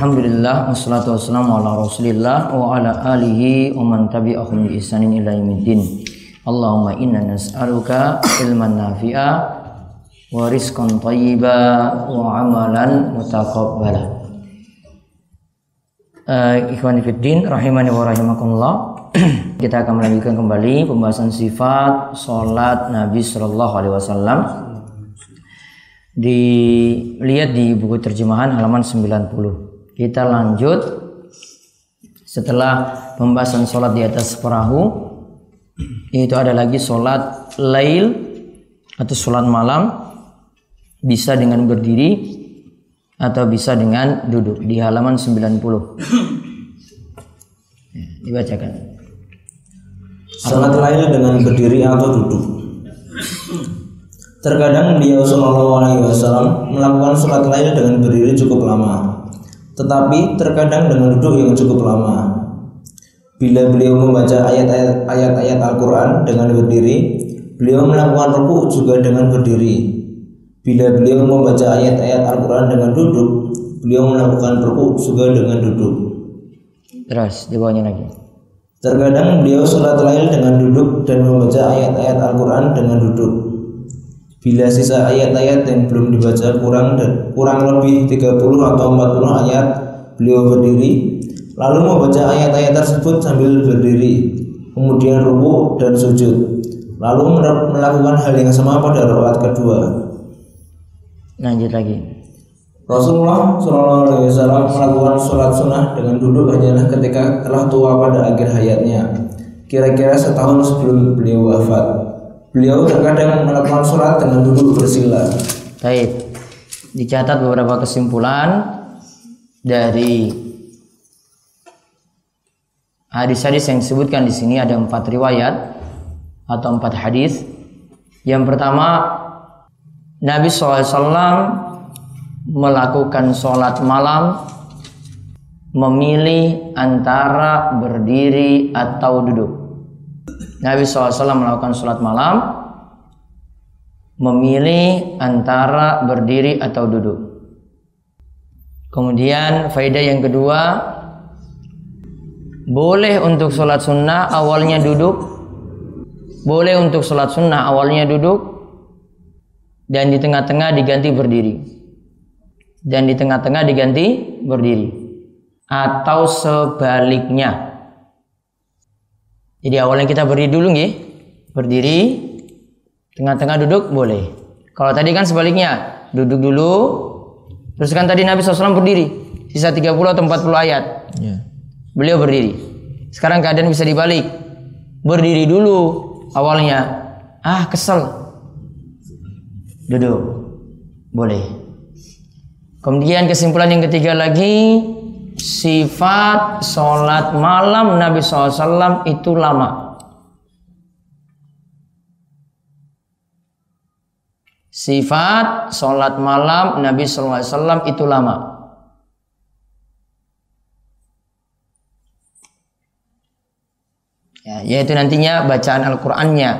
Alhamdulillah wassalatu wassalamu ala Rasulillah wa ala alihi wa man tabi'ahum bi ihsanin ila yaumiddin. Allahumma inna nas'aluka ilman nafi'a wa rizqan thayyiba wa amalan mutaqabbala. Uh, ikhwani fiddin rahimani wa rahimakumullah. Kita akan melanjutkan kembali pembahasan sifat sholat Nabi Shallallahu Alaihi Wasallam. Dilihat di buku terjemahan halaman 90. Kita lanjut setelah pembahasan sholat di atas perahu. Itu ada lagi sholat lail atau sholat malam bisa dengan berdiri atau bisa dengan duduk di halaman 90. Ya, dibacakan. Salat lain dengan berdiri atau duduk. Terkadang beliau Shallallahu Alaihi Wasallam melakukan sholat lain dengan berdiri cukup lama, tetapi terkadang dengan duduk yang cukup lama. Bila beliau membaca ayat-ayat ayat-ayat Al-Quran dengan berdiri, beliau melakukan ruku juga dengan berdiri. Bila beliau membaca ayat-ayat Al-Quran dengan duduk, beliau melakukan ruku juga dengan duduk. Terus di bawahnya lagi. Terkadang beliau sholat lain dengan duduk dan membaca ayat-ayat Al-Quran dengan duduk. Bila sisa ayat-ayat yang belum dibaca kurang dan kurang lebih 30 atau 40 ayat, beliau berdiri, lalu membaca ayat-ayat tersebut sambil berdiri, kemudian ruku dan sujud, lalu melakukan hal yang sama pada rakaat kedua. Lanjut lagi. Rasulullah Shallallahu Alaihi Wasallam melakukan sholat sunnah dengan duduk hanyalah ketika telah tua pada akhir hayatnya, kira-kira setahun sebelum beliau wafat. Beliau terkadang melakukan sholat dengan duduk bersila. Baik. Dicatat beberapa kesimpulan dari hadis-hadis yang disebutkan di sini ada empat riwayat atau empat hadis. Yang pertama, Nabi SAW melakukan sholat malam memilih antara berdiri atau duduk. Nabi SAW melakukan sholat malam memilih antara berdiri atau duduk. Kemudian faedah yang kedua boleh untuk sholat sunnah awalnya duduk boleh untuk sholat sunnah awalnya duduk dan di tengah-tengah diganti berdiri dan di tengah-tengah diganti berdiri atau sebaliknya. Jadi awalnya kita berdiri dulu nggih. Berdiri tengah-tengah duduk boleh. Kalau tadi kan sebaliknya, duduk dulu terus kan tadi Nabi SAW berdiri sisa 30 atau 40 ayat. Ya. Beliau berdiri. Sekarang keadaan bisa dibalik. Berdiri dulu awalnya. Ah, kesel. Duduk. Boleh. Kemudian kesimpulan yang ketiga lagi sifat sholat malam Nabi SAW itu lama. Sifat sholat malam Nabi SAW itu lama. Ya, yaitu nantinya bacaan Al-Qur'annya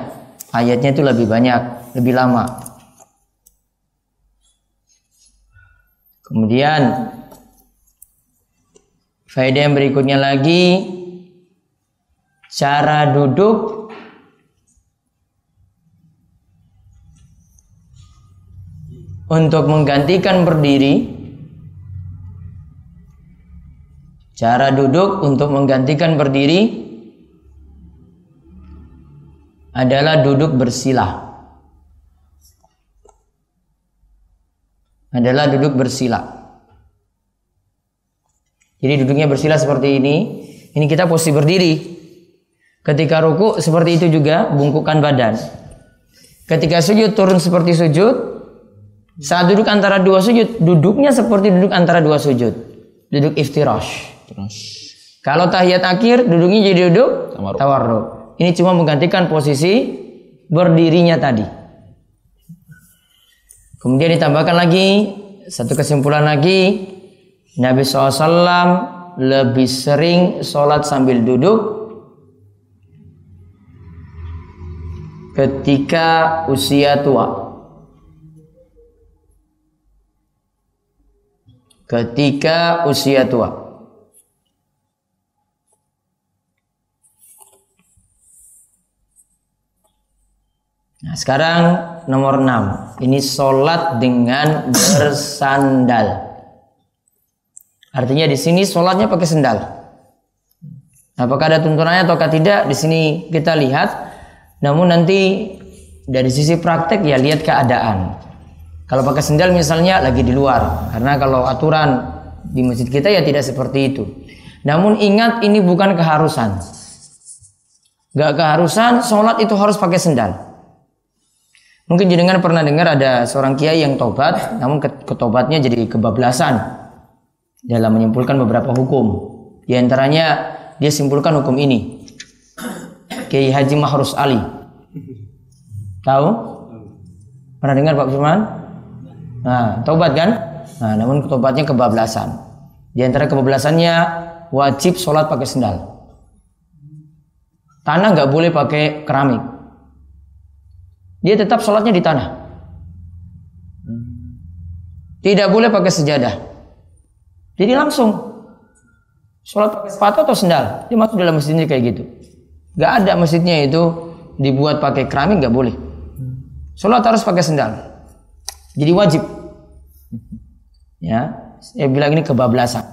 ayatnya itu lebih banyak, lebih lama. Kemudian faedah yang berikutnya lagi. Cara duduk. Untuk menggantikan berdiri. Cara duduk untuk menggantikan berdiri adalah duduk bersila adalah duduk bersila. Jadi duduknya bersila seperti ini. Ini kita posisi berdiri. Ketika ruku seperti itu juga bungkukkan badan. Ketika sujud turun seperti sujud. Saat duduk antara dua sujud, duduknya seperti duduk antara dua sujud. Duduk iftirash. Kalau tahiyat akhir duduknya jadi duduk Tawarruk. tawarruk. Ini cuma menggantikan posisi berdirinya tadi. Kemudian ditambahkan lagi satu kesimpulan lagi Nabi SAW lebih sering sholat sambil duduk ketika usia tua. Ketika usia tua. Nah, sekarang nomor 6. Ini sholat dengan bersandal. Artinya di sini sholatnya pakai sendal. Apakah ada tuntunannya atau tidak? Di sini kita lihat. Namun nanti dari sisi praktek ya lihat keadaan. Kalau pakai sendal misalnya lagi di luar. Karena kalau aturan di masjid kita ya tidak seperti itu. Namun ingat ini bukan keharusan. Gak keharusan sholat itu harus pakai sendal. Mungkin jenengan pernah dengar ada seorang kiai yang tobat, namun ket- ketobatnya jadi kebablasan dalam menyimpulkan beberapa hukum. Di antaranya dia simpulkan hukum ini. Kiai Haji Mahrus Ali. Tahu? Pernah dengar Pak Firman? Nah, tobat kan? Nah, namun ketobatnya kebablasan. Di antara kebablasannya wajib sholat pakai sendal. Tanah nggak boleh pakai keramik. Dia tetap sholatnya di tanah. Tidak boleh pakai sejadah. Jadi langsung sholat pakai sepatu atau sendal. Dia masuk dalam masjidnya kayak gitu. Gak ada masjidnya itu dibuat pakai keramik nggak boleh. Sholat harus pakai sendal. Jadi wajib. Ya, saya bilang ini kebablasan.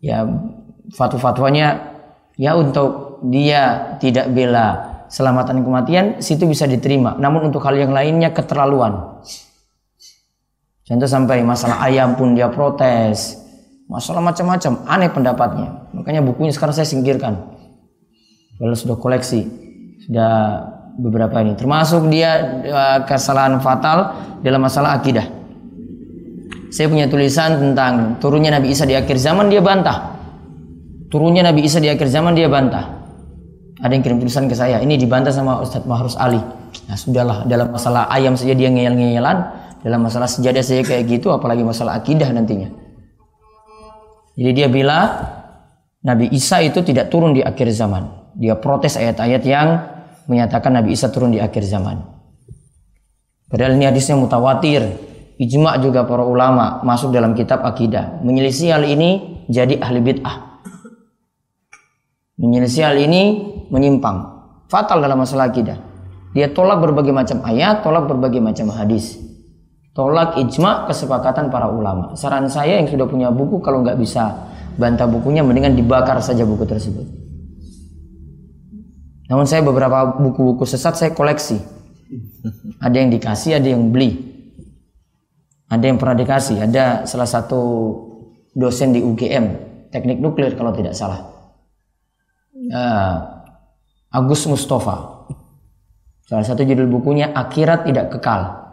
Ya, fatwa-fatwanya ya untuk dia tidak bela selamatan kematian situ bisa diterima. Namun untuk hal yang lainnya keterlaluan. Contoh sampai masalah ayam pun dia protes. Masalah macam-macam, aneh pendapatnya. Makanya bukunya sekarang saya singkirkan. Kalau sudah koleksi, sudah beberapa ini. Termasuk dia eh, kesalahan fatal dalam masalah akidah. Saya punya tulisan tentang turunnya Nabi Isa di akhir zaman dia bantah. Turunnya Nabi Isa di akhir zaman dia bantah. Ada yang kirim tulisan ke saya, ini dibantah sama Ustadz Mahrus Ali. Nah sudahlah, dalam masalah ayam saja dia ngeyel-ngeyelan, dalam masalah sejadah saya kayak gitu, apalagi masalah akidah nantinya. Jadi dia bilang, Nabi Isa itu tidak turun di akhir zaman. Dia protes ayat-ayat yang menyatakan Nabi Isa turun di akhir zaman. Padahal ini hadisnya mutawatir. Ijma juga para ulama masuk dalam kitab akidah. Menyelisih hal ini jadi ahli bid'ah. Menyelisih hal ini menyimpang. Fatal dalam masalah akidah. Dia tolak berbagai macam ayat, tolak berbagai macam hadis. Tolak ijma kesepakatan para ulama. Saran saya yang sudah punya buku kalau nggak bisa bantah bukunya mendingan dibakar saja buku tersebut. Namun saya beberapa buku-buku sesat saya koleksi. Ada yang dikasih, ada yang beli. Ada yang pernah dikasih, ada salah satu dosen di UGM, teknik nuklir kalau tidak salah. Eh, Agus Mustafa. Salah satu judul bukunya Akhirat Tidak Kekal.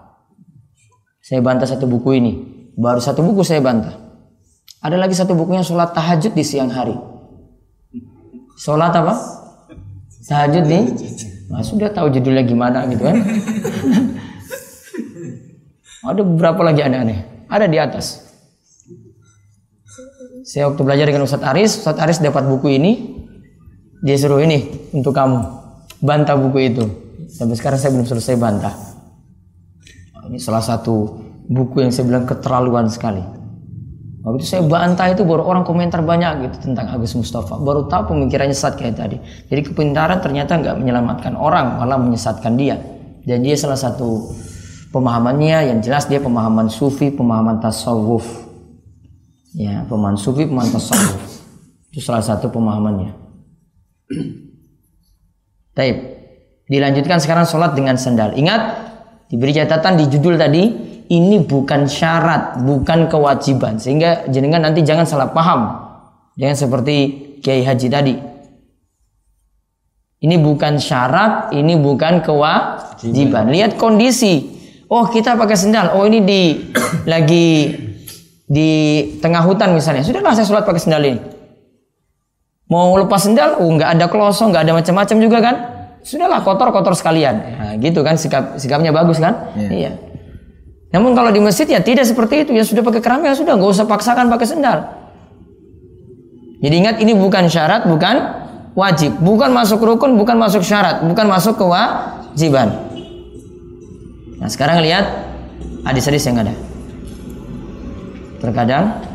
Saya bantah satu buku ini. Baru satu buku saya bantah. Ada lagi satu bukunya sholat tahajud di siang hari. Sholat apa? Tahajud nih. Nah, sudah tahu judulnya gimana gitu kan. Ada beberapa lagi aneh-aneh. Ada di atas. Saya waktu belajar dengan Ustadz Aris, Ustadz Aris dapat buku ini, dia suruh ini untuk kamu bantah buku itu. Sampai sekarang saya belum selesai bantah. Ini salah satu buku yang saya bilang keterlaluan sekali. Waktu itu saya bantah itu baru orang komentar banyak gitu tentang Agus Mustafa. Baru tahu pemikirannya sesat kayak tadi. Jadi kepintaran ternyata nggak menyelamatkan orang, malah menyesatkan dia. Dan dia salah satu pemahamannya yang jelas dia pemahaman sufi, pemahaman tasawuf. Ya, pemahaman sufi, pemahaman tasawuf. Itu salah satu pemahamannya. Taib. Dilanjutkan sekarang sholat dengan sandal. Ingat, diberi catatan di judul tadi, ini bukan syarat, bukan kewajiban. Sehingga jenengan nanti jangan salah paham. Jangan seperti Kiai Haji tadi. Ini bukan syarat, ini bukan kewajiban. Lihat kondisi. Oh, kita pakai sendal. Oh, ini di lagi di tengah hutan misalnya. Sudahlah saya sholat pakai sendal ini. Mau lepas sendal, oh nggak ada klosong, nggak ada macam-macam juga kan? Sudahlah kotor-kotor sekalian. Nah, gitu kan sikap sikapnya bagus kan? Iya. iya. Namun kalau di masjid ya tidak seperti itu. Ya sudah pakai keramik ya sudah nggak usah paksakan pakai sendal. Jadi ingat ini bukan syarat, bukan wajib, bukan masuk rukun, bukan masuk syarat, bukan masuk kewajiban. Nah sekarang lihat hadis-hadis yang ada. Terkadang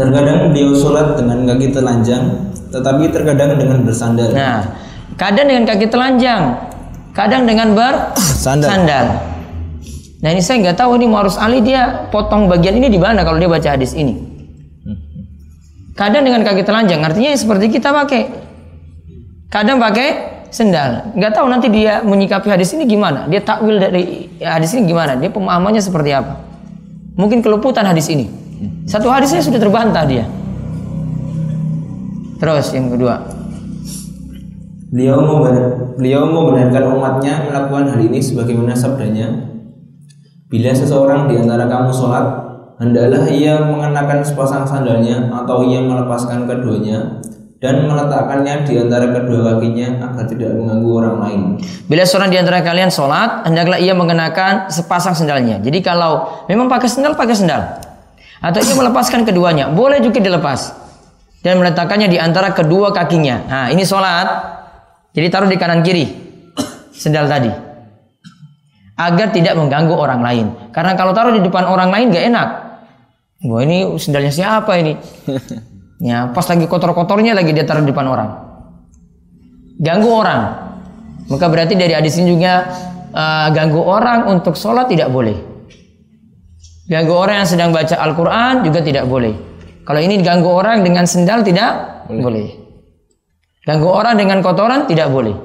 Terkadang beliau sholat dengan kaki telanjang, tetapi terkadang dengan bersandar. Nah, kadang dengan kaki telanjang, kadang dengan bersandal. Nah ini saya nggak tahu ini mau harus Ali dia potong bagian ini di mana kalau dia baca hadis ini. Kadang dengan kaki telanjang, artinya seperti kita pakai. Kadang pakai sendal. Nggak tahu nanti dia menyikapi hadis ini gimana. Dia takwil dari hadis ini gimana. Dia pemahamannya seperti apa. Mungkin keluputan hadis ini. Satu hadisnya sudah terbantah dia. Terus yang kedua. Beliau beliau membenarkan umatnya melakukan hal ini sebagaimana sabdanya. Bila seseorang di antara kamu sholat, hendaklah ia mengenakan sepasang sandalnya atau ia melepaskan keduanya dan meletakkannya di antara kedua kakinya agar tidak mengganggu orang lain. Bila seorang di antara kalian sholat, hendaklah ia mengenakan sepasang sendalnya. Jadi kalau memang pakai sendal, pakai sendal. Atau ia melepaskan keduanya, boleh juga dilepas. Dan meletakkannya di antara kedua kakinya. Nah ini sholat. Jadi taruh di kanan kiri. Sendal tadi. Agar tidak mengganggu orang lain. Karena kalau taruh di depan orang lain gak enak. Wah ini sendalnya siapa ini? Ya, pas lagi kotor-kotornya lagi dia taruh di depan orang. Ganggu orang. Maka berarti dari hadis ini juga eh, ganggu orang untuk sholat tidak boleh. Ganggu orang yang sedang baca Al-Quran juga tidak boleh. Kalau ini ganggu orang dengan sendal tidak boleh. Ganggu orang dengan kotoran tidak boleh.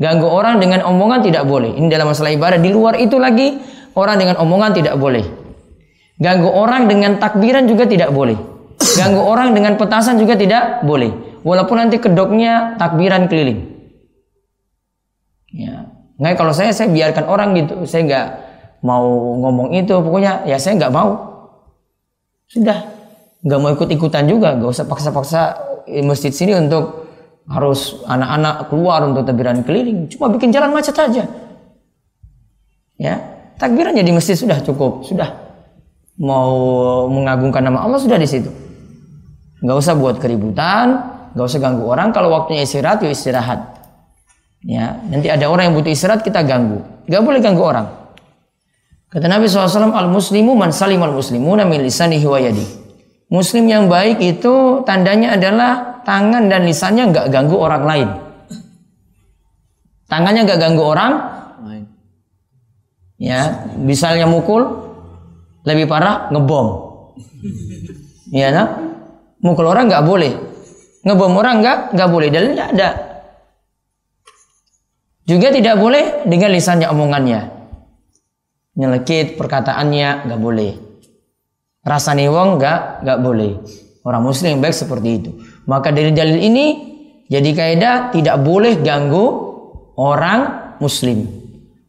Ganggu orang dengan omongan tidak boleh. Ini dalam masalah ibadah. Di luar itu lagi orang dengan omongan tidak boleh. Ganggu orang dengan takbiran juga tidak boleh. Ganggu orang dengan petasan juga tidak boleh. Walaupun nanti kedoknya takbiran keliling. Ya. Nggak kalau saya saya biarkan orang gitu. Saya nggak mau ngomong itu. Pokoknya ya saya nggak mau. Sudah. Nggak mau ikut-ikutan juga. Nggak usah paksa-paksa masjid sini untuk harus anak-anak keluar untuk takbiran keliling. Cuma bikin jalan macet aja. Ya, takbirannya di masjid sudah cukup, sudah mau mengagungkan nama Allah sudah di situ. Nggak usah buat keributan, nggak usah ganggu orang. Kalau waktunya istirahat, ya istirahat. Ya, nanti ada orang yang butuh istirahat kita ganggu. Nggak boleh ganggu orang. Kata Nabi SAW, al muslimu man salim al muslimuna min wa yadi. Muslim yang baik itu tandanya adalah tangan dan lisannya nggak ganggu orang lain. Tangannya nggak ganggu orang, ya misalnya mukul lebih parah ngebom. Ya nah? mukul orang nggak boleh. Ngebom orang nggak nggak boleh. Dalilnya ada. Juga tidak boleh dengan lisannya omongannya. Nyelekit perkataannya nggak boleh. Rasa wong nggak nggak boleh. Orang muslim baik seperti itu maka dari dalil ini jadi kaidah tidak boleh ganggu orang muslim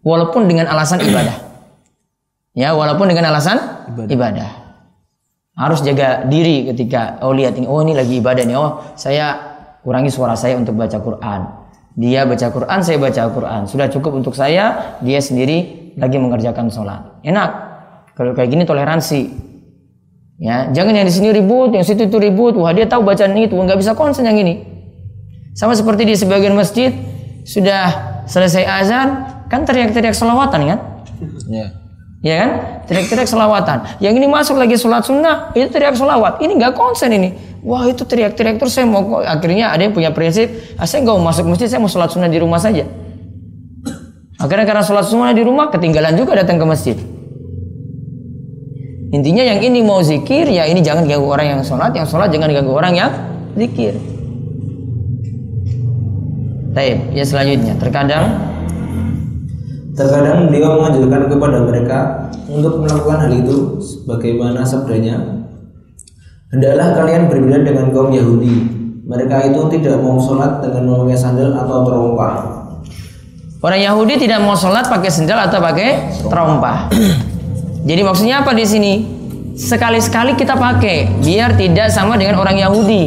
walaupun dengan alasan ibadah. Ya, walaupun dengan alasan ibadah. Harus jaga diri ketika oh lihat ini oh ini lagi ibadah nih. Oh, saya kurangi suara saya untuk baca Quran. Dia baca Quran, saya baca Quran. Sudah cukup untuk saya, dia sendiri lagi mengerjakan sholat. Enak. Kalau kayak gini toleransi. Ya, jangan yang di sini ribut, yang situ itu ribut. Wah, dia tahu bacaan itu, nggak bisa konsen yang ini. Sama seperti di sebagian masjid sudah selesai azan, kan teriak-teriak selawatan kan? Ya. Ya kan? Teriak-teriak selawatan. Yang ini masuk lagi sholat sunnah, itu teriak selawat. Ini nggak konsen ini. Wah itu teriak-teriak terus saya mau akhirnya ada yang punya prinsip, ah, saya nggak mau masuk masjid, saya mau sholat sunnah di rumah saja. Akhirnya karena sholat sunnah di rumah ketinggalan juga datang ke masjid. Intinya yang ini mau zikir, ya ini jangan ganggu orang yang sholat, yang sholat jangan ganggu orang yang zikir. Taib, ya selanjutnya terkadang Terkadang beliau menganjurkan kepada mereka untuk melakukan hal itu sebagaimana sabdanya Hendaklah kalian berbeda dengan kaum Yahudi Mereka itu tidak mau sholat dengan memakai sandal atau terompah orang Yahudi tidak mau sholat pakai sendal atau pakai terompah. Jadi maksudnya apa di sini? Sekali-sekali kita pakai biar tidak sama dengan orang Yahudi.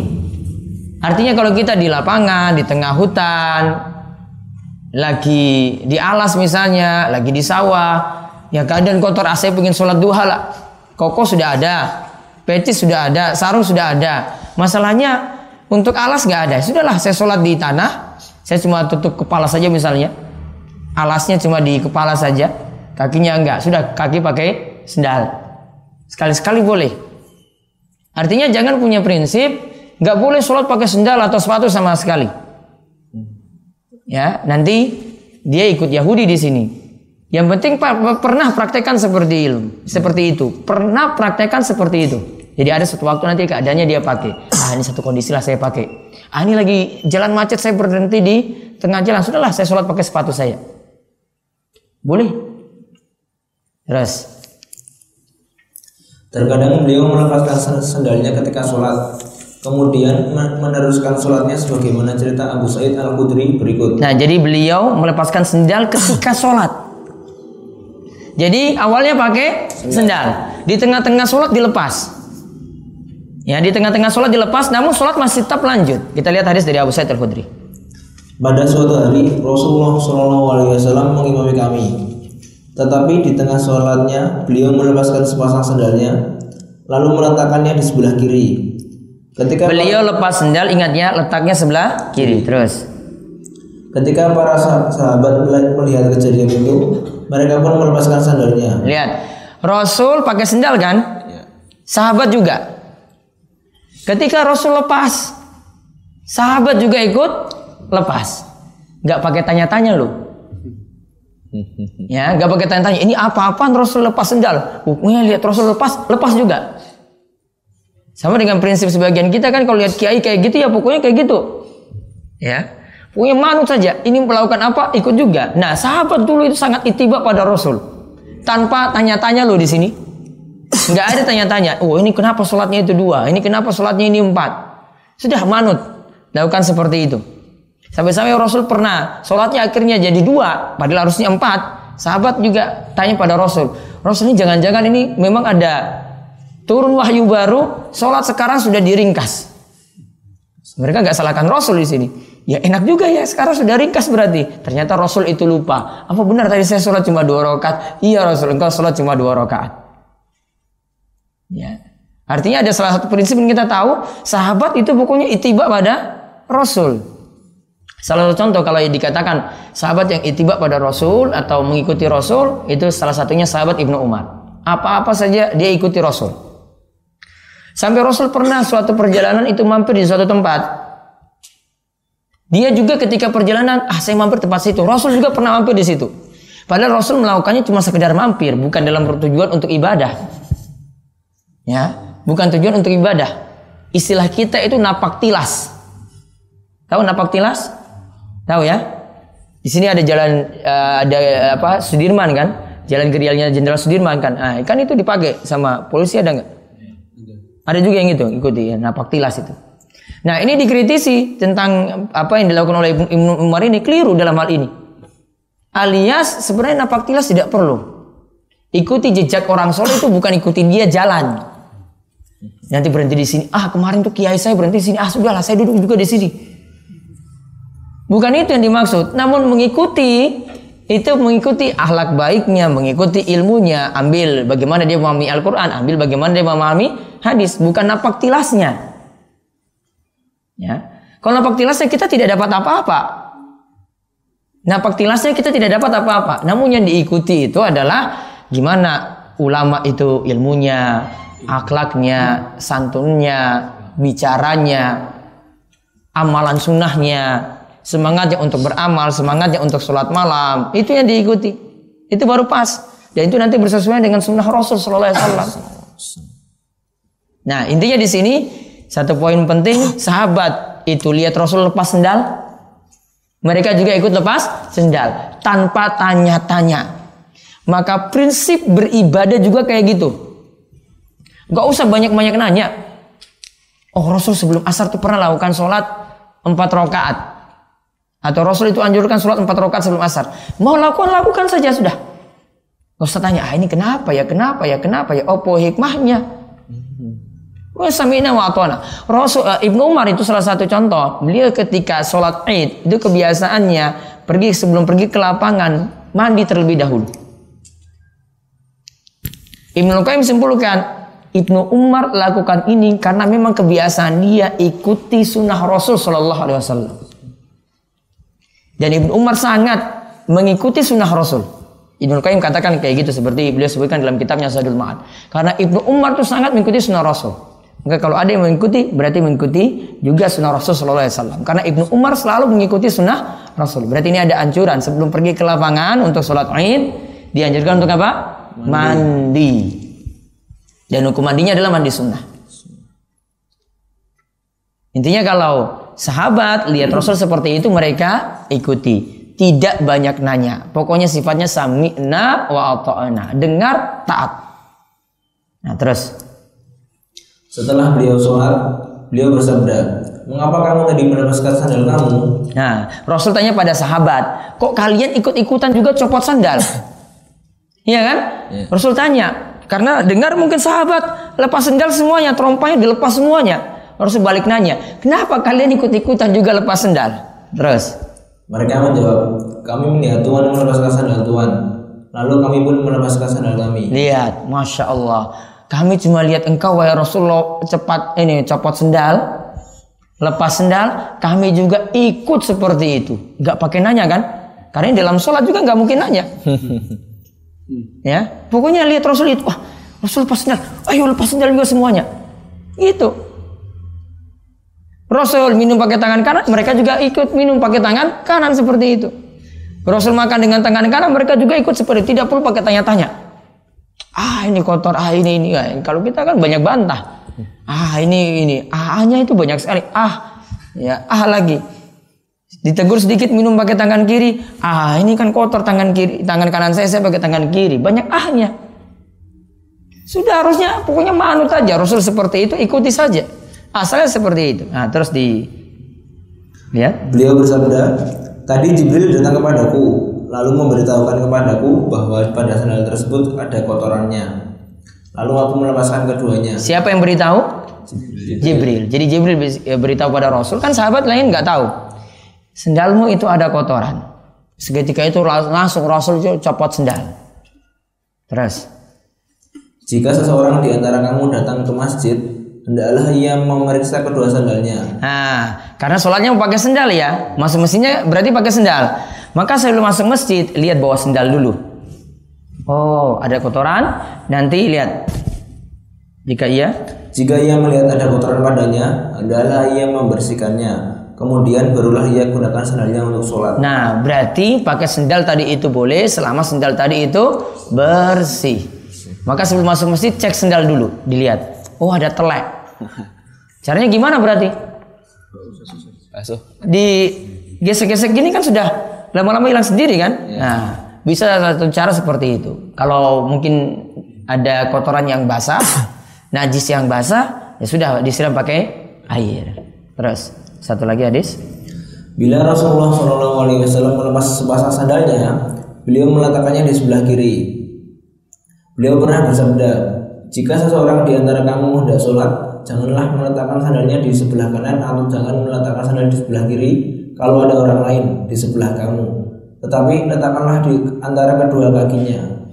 Artinya kalau kita di lapangan, di tengah hutan, lagi di alas misalnya, lagi di sawah, ya keadaan kotor AC pengen sholat duha lah. Koko sudah ada, peci sudah ada, sarung sudah ada. Masalahnya untuk alas nggak ada. Sudahlah saya sholat di tanah, saya cuma tutup kepala saja misalnya. Alasnya cuma di kepala saja, kakinya enggak. Sudah kaki pakai sendal. Sekali-sekali boleh. Artinya jangan punya prinsip nggak boleh sholat pakai sendal atau sepatu sama sekali. Ya, nanti dia ikut Yahudi di sini. Yang penting pernah praktekkan seperti itu, seperti itu. Pernah praktekkan seperti itu. Jadi ada satu waktu nanti keadaannya dia pakai. Ah ini satu kondisi lah saya pakai. Ah ini lagi jalan macet saya berhenti di tengah jalan. Sudahlah saya sholat pakai sepatu saya. Boleh. Terus. Terkadang beliau melepaskan sendalnya ketika sholat, kemudian men- meneruskan sholatnya sebagaimana cerita Abu Said Al Khudri berikut. Nah, jadi beliau melepaskan sendal ketika sholat. Jadi awalnya pakai sendal, di tengah-tengah sholat dilepas. Ya, di tengah-tengah sholat dilepas, namun sholat masih tetap lanjut. Kita lihat hadis dari Abu Sa'id Al Khudri. Pada suatu hari Rasulullah Shallallahu Alaihi Wasallam mengimami kami. Tetapi di tengah sholatnya beliau melepaskan sepasang sendalnya, lalu meletakkannya di sebelah kiri. Ketika Beliau lepas sendal, ingatnya letaknya sebelah kiri. Terus, ketika para sah- sahabat mel- melihat kejadian itu, mereka pun melepaskan sandalnya. lihat, Rasul pakai sendal kan? Sahabat juga. Ketika Rasul lepas, sahabat juga ikut lepas. Gak pakai tanya-tanya loh. Ya, gak pakai tanya-tanya. Ini apa-apaan Rasul lepas sendal? Hukumnya lihat Rasul lepas, lepas juga. Sama dengan prinsip sebagian kita kan kalau lihat kiai kayak gitu ya pokoknya kayak gitu. Ya. Pokoknya manut saja. Ini melakukan apa ikut juga. Nah, sahabat dulu itu sangat itibak pada Rasul. Tanpa tanya-tanya loh di sini. Nggak ada tanya-tanya. Oh ini kenapa sholatnya itu dua? Ini kenapa sholatnya ini empat? Sudah manut. Lakukan seperti itu. Sampai-sampai Rasul pernah sholatnya akhirnya jadi dua, padahal harusnya empat. Sahabat juga tanya pada Rasul, Rasul ini jangan-jangan ini memang ada turun wahyu baru, sholat sekarang sudah diringkas. Mereka nggak salahkan Rasul di sini. Ya enak juga ya, sekarang sudah ringkas berarti. Ternyata Rasul itu lupa. Apa benar tadi saya sholat cuma dua rakaat? Iya Rasul, engkau sholat cuma dua rakaat. Ya. Artinya ada salah satu prinsip yang kita tahu, sahabat itu pokoknya itibak pada Rasul. Salah satu contoh kalau dikatakan sahabat yang itibak pada Rasul atau mengikuti Rasul itu salah satunya sahabat Ibnu Umar. Apa-apa saja dia ikuti Rasul. Sampai Rasul pernah suatu perjalanan itu mampir di suatu tempat. Dia juga ketika perjalanan, ah saya mampir tempat situ. Rasul juga pernah mampir di situ. Padahal Rasul melakukannya cuma sekedar mampir, bukan dalam tujuan untuk ibadah. Ya, bukan tujuan untuk ibadah. Istilah kita itu napak tilas. Tahu napak tilas? Tahu ya? Di sini ada jalan eh, ada eh, apa Sudirman kan? Jalan gerialnya Jenderal Sudirman kan? Ah, kan itu dipakai sama polisi ada nggak? Ada juga yang itu ikuti ya, napak tilas itu. Nah ini dikritisi tentang apa yang dilakukan oleh Ibnu Umar ini keliru dalam hal ini. Alias sebenarnya napak tilas tidak perlu. Ikuti jejak orang soleh itu bukan ikuti dia jalan. Nanti berhenti di sini. Ah kemarin tuh kiai saya berhenti di sini. Ah sudahlah saya duduk juga di sini. Bukan itu yang dimaksud. Namun mengikuti itu mengikuti akhlak baiknya, mengikuti ilmunya, ambil bagaimana dia memahami Al-Quran, ambil bagaimana dia memahami hadis, bukan napak tilasnya. Ya, kalau napak tilasnya kita tidak dapat apa-apa. Napak tilasnya kita tidak dapat apa-apa. Namun yang diikuti itu adalah gimana ulama itu ilmunya, akhlaknya, santunnya, bicaranya, amalan sunnahnya, semangatnya untuk beramal, semangatnya untuk sholat malam, itu yang diikuti. Itu baru pas. Dan itu nanti bersesuaian dengan sunnah Rasul Sallallahu Alaihi Wasallam. Nah intinya di sini satu poin penting, sahabat itu lihat Rasul lepas sendal, mereka juga ikut lepas sendal tanpa tanya-tanya. Maka prinsip beribadah juga kayak gitu. Gak usah banyak-banyak nanya. Oh Rasul sebelum asar itu pernah lakukan sholat empat rakaat. Atau Rasul itu anjurkan sholat empat rakaat sebelum asar. Mau lakukan, lakukan saja sudah. Gak usah tanya, ah ini kenapa ya, kenapa ya, kenapa ya, opo hikmahnya. Wa sami'na wa. Rasul uh, Ibnu Umar itu salah satu contoh. Beliau ketika sholat Id itu kebiasaannya pergi sebelum pergi ke lapangan mandi terlebih dahulu. Ibnu Qayyim simpulkan Ibnu Umar lakukan ini karena memang kebiasaan dia ikuti sunnah Rasul Shallallahu Alaihi Wasallam. Dan Ibnu Umar sangat mengikuti sunnah Rasul. Ibnu Qayyim katakan kayak gitu seperti beliau sebutkan dalam kitabnya Sadul Ma'ad. Karena Ibnu Umar itu sangat mengikuti sunnah Rasul. Maka kalau ada yang mengikuti berarti mengikuti juga sunnah Rasul Shallallahu Alaihi Wasallam. Karena Ibnu Umar selalu mengikuti sunnah Rasul. Berarti ini ada anjuran sebelum pergi ke lapangan untuk sholat Id dianjurkan untuk apa? Mandi. Mandi. Dan hukum mandinya adalah mandi sunnah. Intinya kalau sahabat lihat Rasul seperti itu mereka ikuti. Tidak banyak nanya. Pokoknya sifatnya sami'na wa ata'na. Dengar, taat. Nah terus. Setelah beliau sholat, beliau bersabda, Mengapa kamu tadi melepaskan sandal kamu? Nah, Rasul tanya pada sahabat, kok kalian ikut-ikutan juga copot sandal? Iya kan? Ya. Rasul tanya, karena dengar mungkin sahabat lepas sendal semuanya, terompanya dilepas semuanya. Harus balik nanya, kenapa kalian ikut-ikutan juga lepas sendal? Terus. Mereka menjawab, kami melihat Tuhan melepaskan sandal Tuhan. Lalu kami pun melepaskan sandal kami. Lihat, masya Allah. Kami cuma lihat engkau wahai Rasulullah cepat ini copot sendal, lepas sendal. Kami juga ikut seperti itu. Gak pakai nanya kan? Karena dalam sholat juga nggak mungkin nanya. Ya, pokoknya lihat Rasul itu, wah Rasul lepas sendal, ayo lepas sendal juga semuanya. Itu. Rasul minum pakai tangan kanan, mereka juga ikut minum pakai tangan kanan seperti itu. Rasul makan dengan tangan kanan, mereka juga ikut seperti itu. Tidak perlu pakai tanya-tanya. Ah ini kotor, ah ini ini. Kalau kita kan banyak bantah. Ah ini ini, ah-nya itu banyak sekali. Ah, ya ah lagi. Ditegur sedikit minum pakai tangan kiri. Ah, ini kan kotor tangan kiri, tangan kanan saya saya pakai tangan kiri. Banyak ahnya. Sudah harusnya pokoknya manut aja. Rasul seperti itu ikuti saja. Asalnya seperti itu. Nah, terus di lihat. Beliau bersabda, "Tadi Jibril datang kepadaku, lalu memberitahukan kepadaku bahwa pada sandal tersebut ada kotorannya. Lalu aku melepaskan keduanya." Siapa yang beritahu? Jibril. Jibril. Jadi Jibril beritahu pada Rasul kan sahabat lain nggak tahu sendalmu itu ada kotoran. Seketika itu langsung Rasul copot sendal. Terus. Jika seseorang di antara kamu datang ke masjid, hendaklah ia memeriksa kedua sandalnya. Nah, karena sholatnya pakai sendal ya, masuk mesinnya berarti pakai sendal. Maka sebelum masuk masjid, lihat bawa sendal dulu. Oh, ada kotoran, nanti lihat. Jika iya, jika ia melihat ada kotoran padanya, hendaklah ia membersihkannya kemudian barulah ia gunakan sendalnya untuk sholat. Nah, berarti pakai sendal tadi itu boleh selama sendal tadi itu bersih. Maka sebelum masuk masjid cek sendal dulu, dilihat. Oh ada telek. Caranya gimana berarti? Di gesek-gesek gini kan sudah lama-lama hilang sendiri kan? Ya. Nah, bisa satu cara seperti itu. Kalau mungkin ada kotoran yang basah, najis yang basah, ya sudah disiram pakai air. Terus satu lagi hadis. Bila Rasulullah Shallallahu Alaihi Wasallam melepas sepasang sandalnya, beliau meletakkannya di sebelah kiri. Beliau pernah bersabda, jika seseorang di antara kamu hendak sholat, janganlah meletakkan sandalnya di sebelah kanan atau jangan meletakkan sandal di sebelah kiri kalau ada orang lain di sebelah kamu. Tetapi letakkanlah di antara kedua kakinya.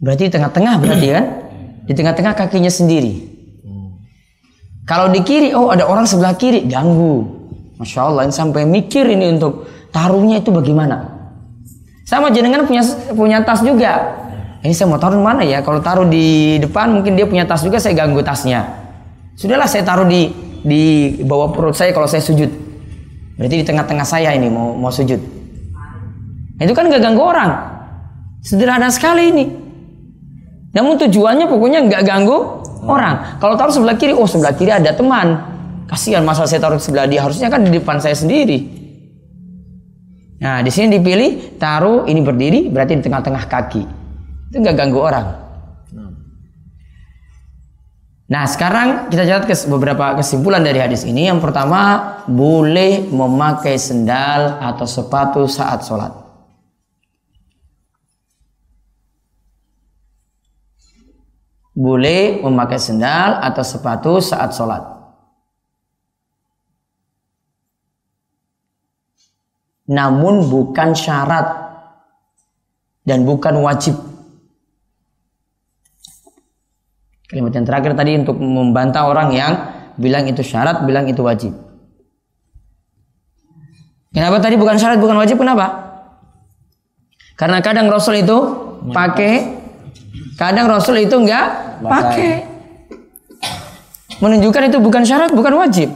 Berarti tengah-tengah berarti kan? Di tengah-tengah kakinya sendiri. Kalau di kiri, oh ada orang sebelah kiri, ganggu. Masya Allah, sampai mikir ini untuk taruhnya itu bagaimana. Sama jenengan punya punya tas juga. Ini saya mau taruh mana ya? Kalau taruh di depan mungkin dia punya tas juga, saya ganggu tasnya. Sudahlah saya taruh di di bawah perut saya kalau saya sujud. Berarti di tengah-tengah saya ini mau mau sujud. Itu kan nggak ganggu orang. Sederhana sekali ini. Namun tujuannya pokoknya nggak ganggu orang. Kalau taruh sebelah kiri, oh sebelah kiri ada teman. Kasihan masa saya taruh sebelah dia, harusnya kan di depan saya sendiri. Nah, di sini dipilih taruh ini berdiri berarti di tengah-tengah kaki. Itu nggak ganggu orang. Nah, sekarang kita catat kes beberapa kesimpulan dari hadis ini. Yang pertama, boleh memakai sendal atau sepatu saat sholat. boleh memakai sendal atau sepatu saat sholat. Namun bukan syarat dan bukan wajib. Kalimat yang terakhir tadi untuk membantah orang yang bilang itu syarat, bilang itu wajib. Kenapa tadi bukan syarat, bukan wajib? Kenapa? Karena kadang Rasul itu pakai, kadang Rasul itu enggak pakai. Menunjukkan itu bukan syarat, bukan wajib.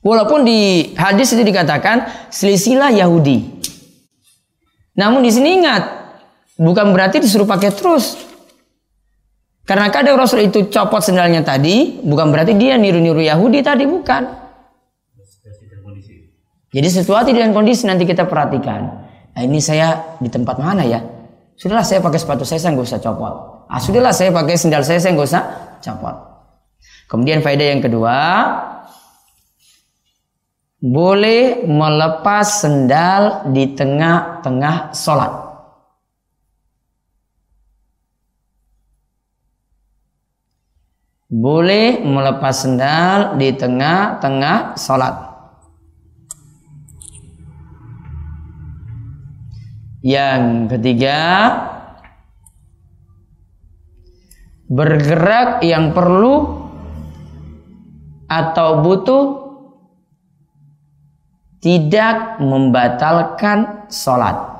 Walaupun di hadis itu dikatakan selisilah Yahudi. Namun di sini ingat, bukan berarti disuruh pakai terus. Karena kadang Rasul itu copot sendalnya tadi, bukan berarti dia niru-niru Yahudi tadi, bukan. Jadi situasi dan kondisi nanti kita perhatikan. Nah ini saya di tempat mana ya? Sudahlah saya pakai sepatu saya, saya nggak usah copot. Ah sudahlah saya pakai sendal saya, saya nggak usah copot. Kemudian faedah yang kedua, boleh melepas sendal di tengah-tengah sholat. Boleh melepas sendal di tengah-tengah sholat. Yang ketiga, bergerak yang perlu atau butuh tidak membatalkan sholat.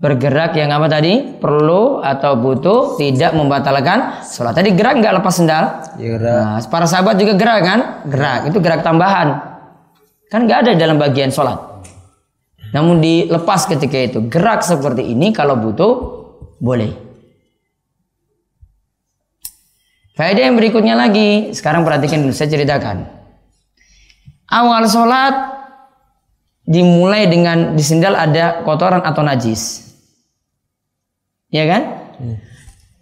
Bergerak yang apa tadi? Perlu atau butuh tidak membatalkan sholat. Tadi gerak nggak lepas sendal? Ya, gerak. nah, para sahabat juga gerak kan? Gerak. Itu gerak tambahan. Kan nggak ada dalam bagian sholat. Namun dilepas ketika itu. Gerak seperti ini kalau butuh boleh. Faedah yang berikutnya lagi. Sekarang perhatikan dulu saya ceritakan. Awal sholat dimulai dengan di sendal ada kotoran atau najis Ya kan?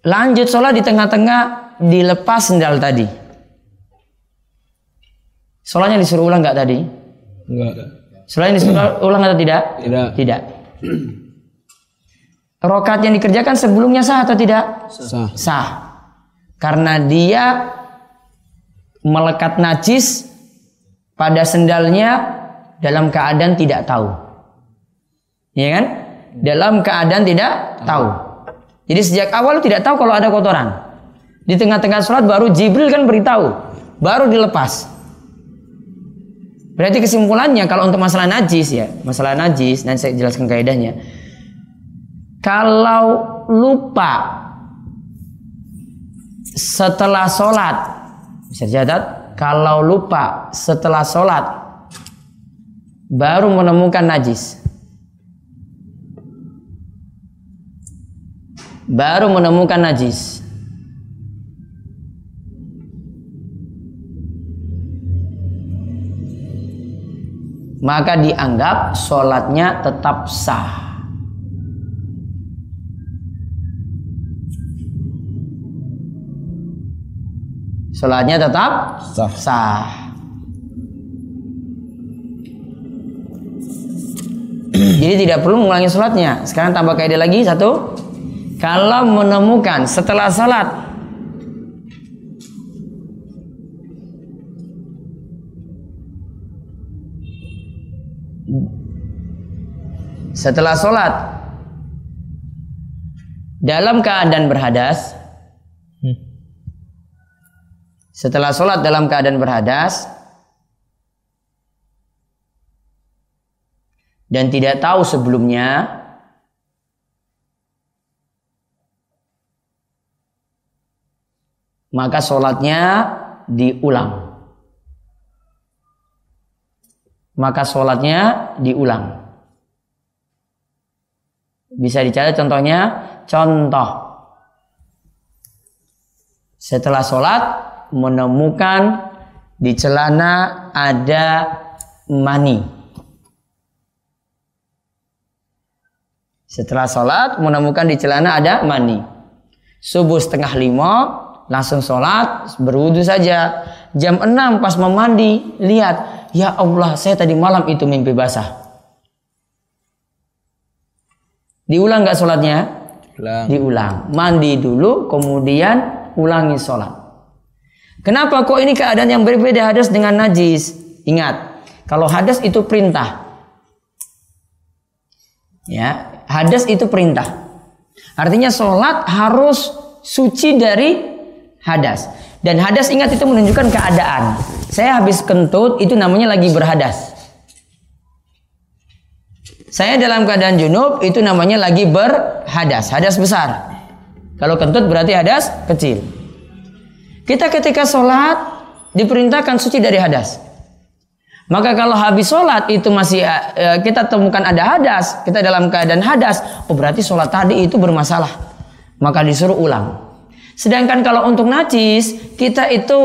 Lanjut sholat di tengah-tengah dilepas sendal tadi. Sholatnya disuruh ulang nggak tadi? Enggak. Sholatnya disuruh ulang atau tidak? Tidak. Tidak. Rokat yang dikerjakan sebelumnya sah atau tidak? Sah. Sah. Karena dia melekat najis pada sendalnya dalam keadaan tidak tahu. Ya kan? Dalam keadaan tidak tahu. Jadi sejak awal tidak tahu kalau ada kotoran. Di tengah-tengah sholat baru Jibril kan beritahu, baru dilepas. Berarti kesimpulannya kalau untuk masalah najis ya, masalah najis nanti saya jelaskan kaidahnya. Kalau lupa setelah sholat, bisa catat, kalau lupa setelah sholat baru menemukan najis, baru menemukan najis. Maka dianggap sholatnya tetap sah. Sholatnya tetap Sah. sah. Jadi tidak perlu mengulangi sholatnya. Sekarang tambah kaidah lagi satu. Kalau menemukan setelah salat. Setelah sholat dalam keadaan berhadas. Setelah sholat dalam keadaan berhadas. Dan tidak tahu sebelumnya maka sholatnya diulang. Maka sholatnya diulang. Bisa dicatat contohnya, contoh. Setelah sholat menemukan di celana ada mani. Setelah sholat menemukan di celana ada mani. Subuh setengah lima langsung sholat berwudu saja jam 6 pas mau mandi lihat ya Allah saya tadi malam itu mimpi basah Diulang nggak sholatnya? Ulang. Diulang. Mandi dulu, kemudian ulangi sholat. Kenapa kok ini keadaan yang berbeda hadas dengan najis? Ingat, kalau hadas itu perintah. Ya, hadas itu perintah. Artinya sholat harus suci dari hadas. Dan hadas ingat itu menunjukkan keadaan. Saya habis kentut itu namanya lagi berhadas. Saya dalam keadaan junub itu namanya lagi berhadas, hadas besar. Kalau kentut berarti hadas kecil. Kita ketika sholat diperintahkan suci dari hadas. Maka kalau habis sholat itu masih uh, kita temukan ada hadas, kita dalam keadaan hadas, oh berarti sholat tadi itu bermasalah. Maka disuruh ulang. Sedangkan kalau untuk najis, kita itu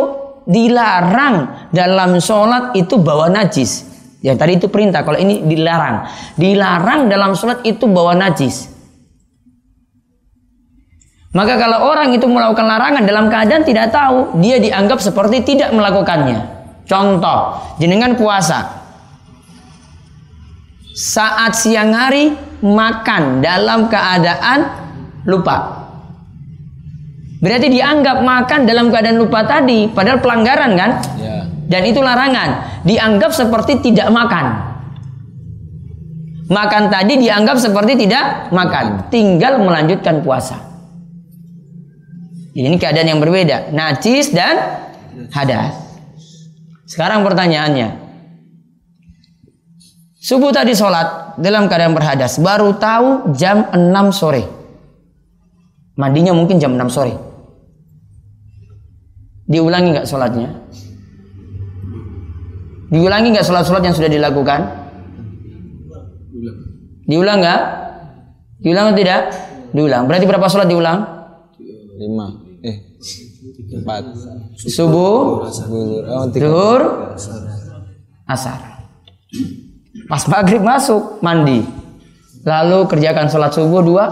dilarang dalam sholat itu bawa najis. Yang tadi itu perintah, kalau ini dilarang. Dilarang dalam sholat itu bawa najis. Maka kalau orang itu melakukan larangan dalam keadaan tidak tahu, dia dianggap seperti tidak melakukannya. Contoh, jenengan puasa. Saat siang hari makan dalam keadaan lupa. Berarti dianggap makan dalam keadaan lupa tadi, padahal pelanggaran kan? Ya. Dan itu larangan. Dianggap seperti tidak makan. Makan tadi dianggap seperti tidak makan. Tinggal melanjutkan puasa. Ini keadaan yang berbeda. Najis dan hadas. Sekarang pertanyaannya. Subuh tadi sholat dalam keadaan berhadas. Baru tahu jam 6 sore. Mandinya mungkin jam 6 sore. Diulangi nggak sholatnya? Diulangi nggak sholat-sholat yang sudah dilakukan? Diulang nggak? Diulang atau tidak? Diulang. Berarti berapa sholat diulang? Lima. Eh. Empat. Subuh, Oh. Zuhur, asar. Pas maghrib masuk mandi, lalu kerjakan sholat subuh dua,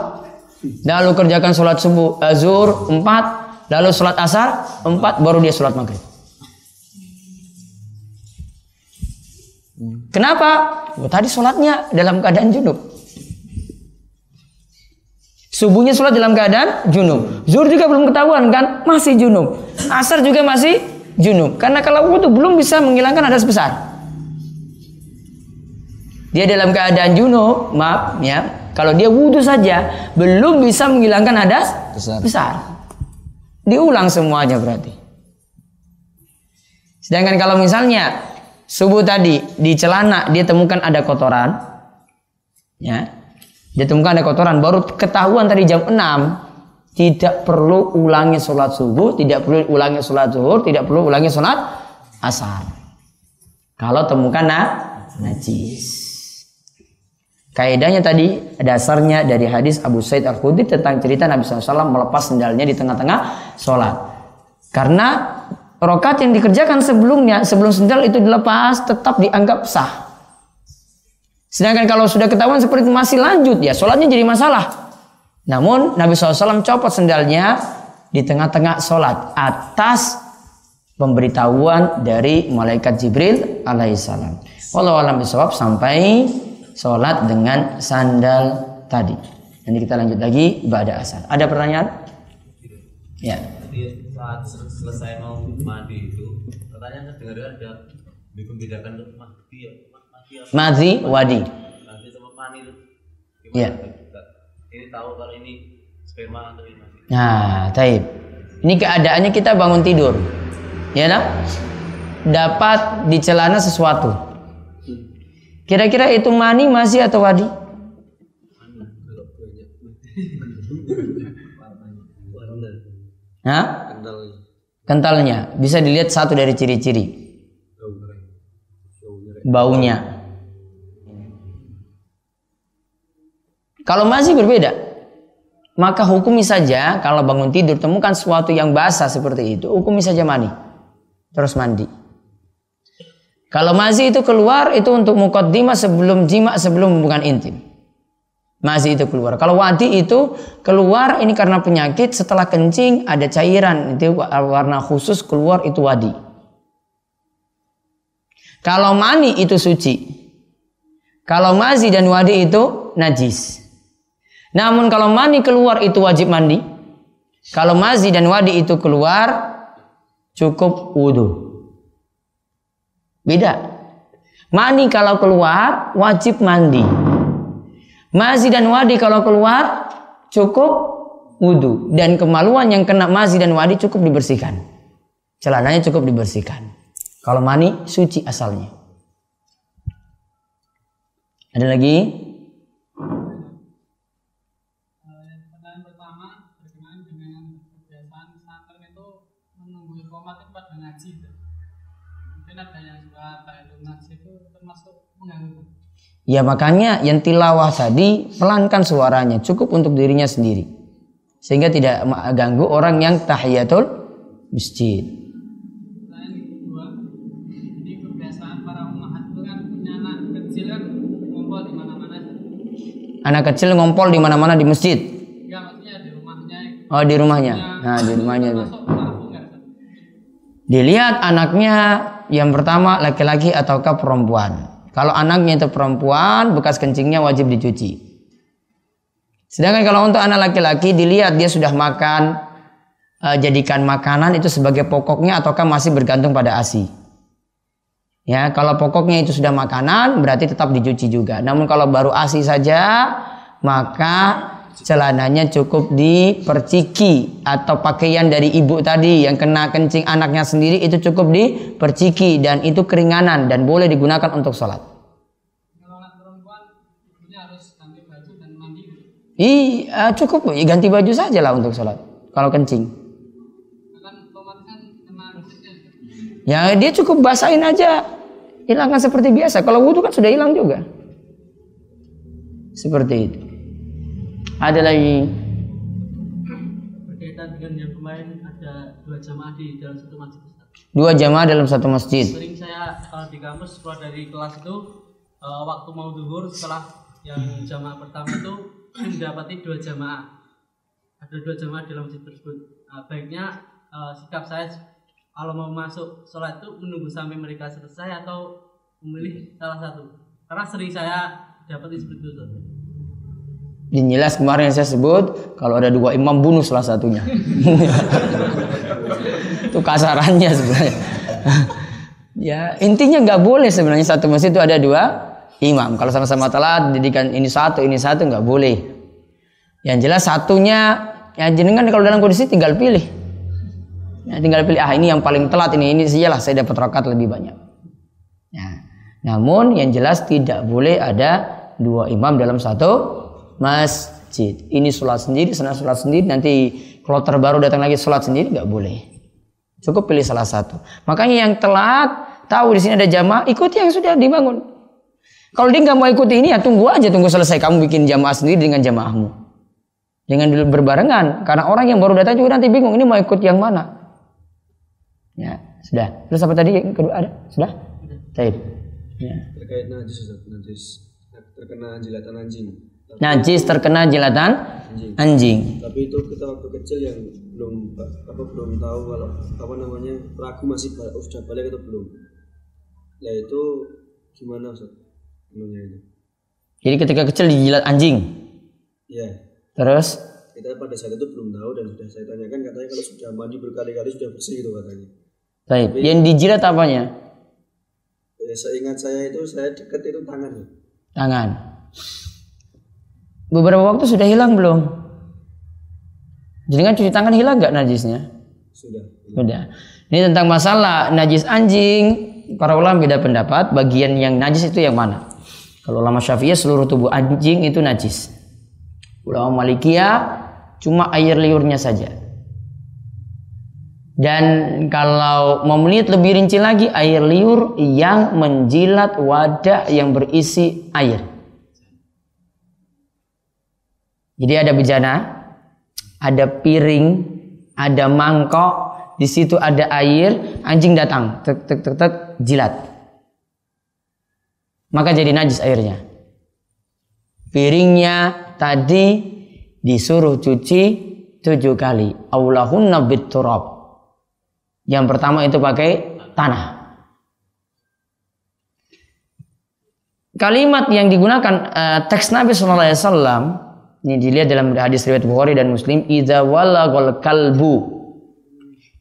lalu kerjakan sholat subuh eh, zuhur empat, lalu sholat asar empat, baru dia sholat maghrib. Kenapa? Oh, tadi sholatnya dalam keadaan junub. Subuhnya sholat dalam keadaan junub. Zuhur juga belum ketahuan kan? Masih junub. Asar juga masih junub. Karena kalau wudhu belum bisa menghilangkan hadas besar. Dia dalam keadaan junub, maaf ya. Kalau dia wudhu saja belum bisa menghilangkan hadas Besar. besar. Diulang semuanya berarti. Sedangkan kalau misalnya subuh tadi di celana dia temukan ada kotoran, ya, dia temukan ada kotoran, baru ketahuan tadi jam 6 tidak perlu ulangi sholat subuh, tidak perlu ulangi sholat zuhur, tidak perlu ulangi sholat asar. Kalau temukan nah, najis. Kaidahnya tadi dasarnya dari hadis Abu Said Al Khudri tentang cerita Nabi SAW melepas sendalnya di tengah-tengah sholat. Karena rokat yang dikerjakan sebelumnya sebelum sendal itu dilepas tetap dianggap sah. Sedangkan kalau sudah ketahuan seperti itu masih lanjut ya sholatnya jadi masalah. Namun Nabi SAW copot sendalnya di tengah-tengah sholat atas pemberitahuan dari malaikat Jibril alaihissalam. Wallahu a'lam bishawab sampai sholat dengan sandal tadi. Nanti kita lanjut lagi ibadah asar. Ada pertanyaan? Ya. Jadi saat sel- selesai mau mandi itu, katanya saya dengar ada membedakan ya, mandi apa? Madhi wadi. Mandi sama mani itu. Iya. Gimana? Ini tahu kalau ini sperma atau ini. Nah, taib. Ini keadaannya kita bangun tidur. Ya nak? Dapat di celana sesuatu. Kira-kira itu mani masih atau wadi? Hah? Kentalnya. Bisa dilihat satu dari ciri-ciri. Baunya. Kalau masih berbeda, maka hukumi saja kalau bangun tidur temukan sesuatu yang basah seperti itu, hukumi saja mandi. Terus mandi. Kalau masih itu keluar itu untuk mukaddimah sebelum jima sebelum hubungan intim. Masih itu keluar. Kalau wadi itu keluar ini karena penyakit setelah kencing ada cairan itu warna khusus keluar itu wadi. Kalau mani itu suci. Kalau mazi dan wadi itu najis. Namun kalau mani keluar itu wajib mandi. Kalau mazi dan wadi itu keluar cukup wudhu. Beda. Mani kalau keluar wajib mandi. Mazi dan wadi kalau keluar cukup wudhu. Dan kemaluan yang kena mazi dan wadi cukup dibersihkan. Celananya cukup dibersihkan. Kalau mani suci asalnya. Ada lagi? Ya makanya yang tilawah tadi pelankan suaranya cukup untuk dirinya sendiri. Sehingga tidak ganggu orang yang tahiyatul masjid. Kan anak kecil kan ngumpul di mana-mana. Anak kecil ngompol di mana-mana di masjid. Enggak maksudnya di rumahnya. Oh di rumahnya. Nah di rumahnya. Enggak? Dilihat anaknya yang pertama laki-laki ataukah perempuan. Kalau anaknya itu perempuan, bekas kencingnya wajib dicuci. Sedangkan kalau untuk anak laki-laki dilihat dia sudah makan, eh, jadikan makanan itu sebagai pokoknya ataukah masih bergantung pada ASI. Ya, kalau pokoknya itu sudah makanan berarti tetap dicuci juga. Namun kalau baru ASI saja, maka celananya cukup diperciki atau pakaian dari ibu tadi yang kena kencing anaknya sendiri itu cukup diperciki dan itu keringanan dan boleh digunakan untuk sholat. Ibunya harus ganti baju eh, cukup ganti baju saja lah untuk sholat. Kalau kencing, Kan ya dia cukup basahin aja, hilangkan seperti biasa. Kalau wudhu kan sudah hilang juga. Seperti itu. Ada lagi. berkaitan dengan yang kemarin ada dua jamaah di dalam satu masjid. Dua jamaah dalam satu masjid. Sering saya kalau di kampus keluar dari kelas itu eh, waktu mau duhur setelah yang jamaah pertama itu mendapati dua jamaah. Ada dua jamaah dalam masjid tersebut. Nah, baiknya eh, sikap saya kalau mau masuk sholat itu menunggu sampai mereka selesai atau memilih salah satu. Karena sering saya dapat seperti itu. Yang jelas kemarin yang saya sebut kalau ada dua imam bunuh salah satunya. itu kasarannya sebenarnya. ya intinya nggak boleh sebenarnya satu masjid itu ada dua imam. Kalau sama-sama telat didikan ini satu ini satu nggak boleh. Yang jelas satunya ya jenengan kalau dalam kondisi tinggal pilih. Ya, tinggal pilih ah ini yang paling telat ini ini sajalah saya dapat rakaat lebih banyak. Ya. Namun yang jelas tidak boleh ada dua imam dalam satu masjid. Ini sholat sendiri, sana sholat sendiri. Nanti kalau terbaru datang lagi sholat sendiri nggak boleh. Cukup pilih salah satu. Makanya yang telat tahu di sini ada jamaah, ikuti yang sudah dibangun. Kalau dia nggak mau ikuti ini ya tunggu aja, tunggu selesai kamu bikin jamaah sendiri dengan jamaahmu. Dengan berbarengan. Karena orang yang baru datang juga nanti bingung ini mau ikut yang mana. Ya, sudah. Terus apa tadi yang kedua ada? Sudah? Ya. terkait najis najis terkena jilatan anjing. Najis terkena jilatan anjing. Tapi itu kita waktu kecil yang belum apa belum tahu kalau apa namanya ragu masih bal- sudah balik atau belum. Nah itu gimana Ustaz? Namanya itu. Jadi ketika kecil dijilat anjing. Ya, Terus kita pada saat itu belum tahu dan sudah saya tanyakan katanya kalau sudah mandi berkali-kali sudah bersih itu katanya. baik. Yang dijilat apanya? Ya, seingat saya itu saya dekat itu tangan. Tangan. Beberapa waktu sudah hilang belum? Jadi kan cuci tangan hilang nggak najisnya? Sudah. Sudah. Ini tentang masalah najis anjing. Para ulama beda pendapat. Bagian yang najis itu yang mana? Kalau ulama Syafi'iyah seluruh tubuh anjing itu najis. Ulama Malikiyah cuma air liurnya saja. Dan kalau mau melihat lebih rinci lagi air liur yang menjilat wadah yang berisi air. Jadi ada bejana, ada piring, ada mangkok, di situ ada air, anjing datang, tek tek tek tek jilat. Maka jadi najis airnya. Piringnya tadi disuruh cuci tujuh kali. Aulahunna biturab. Yang pertama itu pakai tanah. Kalimat yang digunakan eh, teks Nabi Shallallahu Alaihi Wasallam ini dilihat dalam hadis riwayat Bukhari dan Muslim, idza walagal kalbu.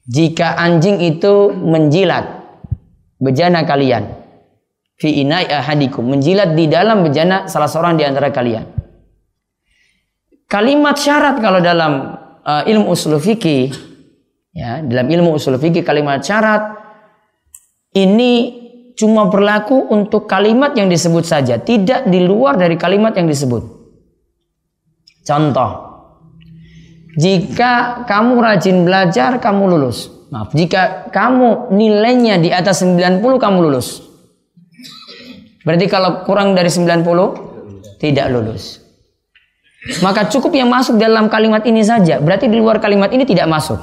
Jika anjing itu menjilat bejana kalian fi inai ahadikum, menjilat di dalam bejana salah seorang di antara kalian. Kalimat syarat kalau dalam uh, ilmu usul fikih ya, dalam ilmu usul fikih kalimat syarat ini cuma berlaku untuk kalimat yang disebut saja, tidak di luar dari kalimat yang disebut. Contoh, jika kamu rajin belajar, kamu lulus. Maaf, jika kamu nilainya di atas 90, kamu lulus. Berarti kalau kurang dari 90, tidak lulus. Maka cukup yang masuk dalam kalimat ini saja. Berarti di luar kalimat ini tidak masuk.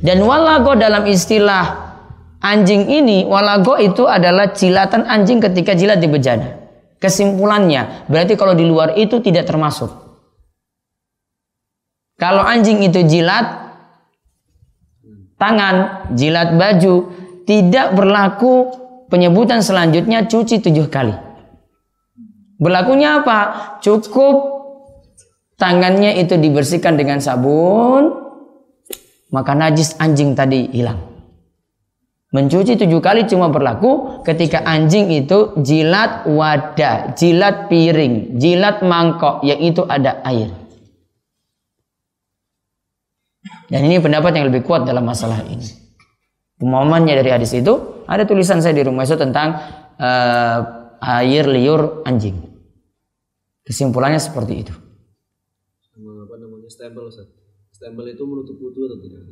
Dan walago dalam istilah anjing ini, walago itu adalah jilatan anjing ketika jilat di bejana. Kesimpulannya, berarti kalau di luar itu tidak termasuk. Kalau anjing itu jilat tangan, jilat baju, tidak berlaku penyebutan selanjutnya cuci tujuh kali. Berlakunya apa? Cukup tangannya itu dibersihkan dengan sabun, maka najis anjing tadi hilang. Mencuci tujuh kali cuma berlaku ketika anjing itu jilat wadah, jilat piring, jilat mangkok, yang itu ada air. Dan ini pendapat yang lebih kuat dalam masalah ini. Pemahamannya dari hadis itu ada tulisan saya di rumah itu tentang uh, air liur anjing. Kesimpulannya seperti itu. Sama apa namanya stempel Ustaz. Stempel itu menutup kutu atau tidak?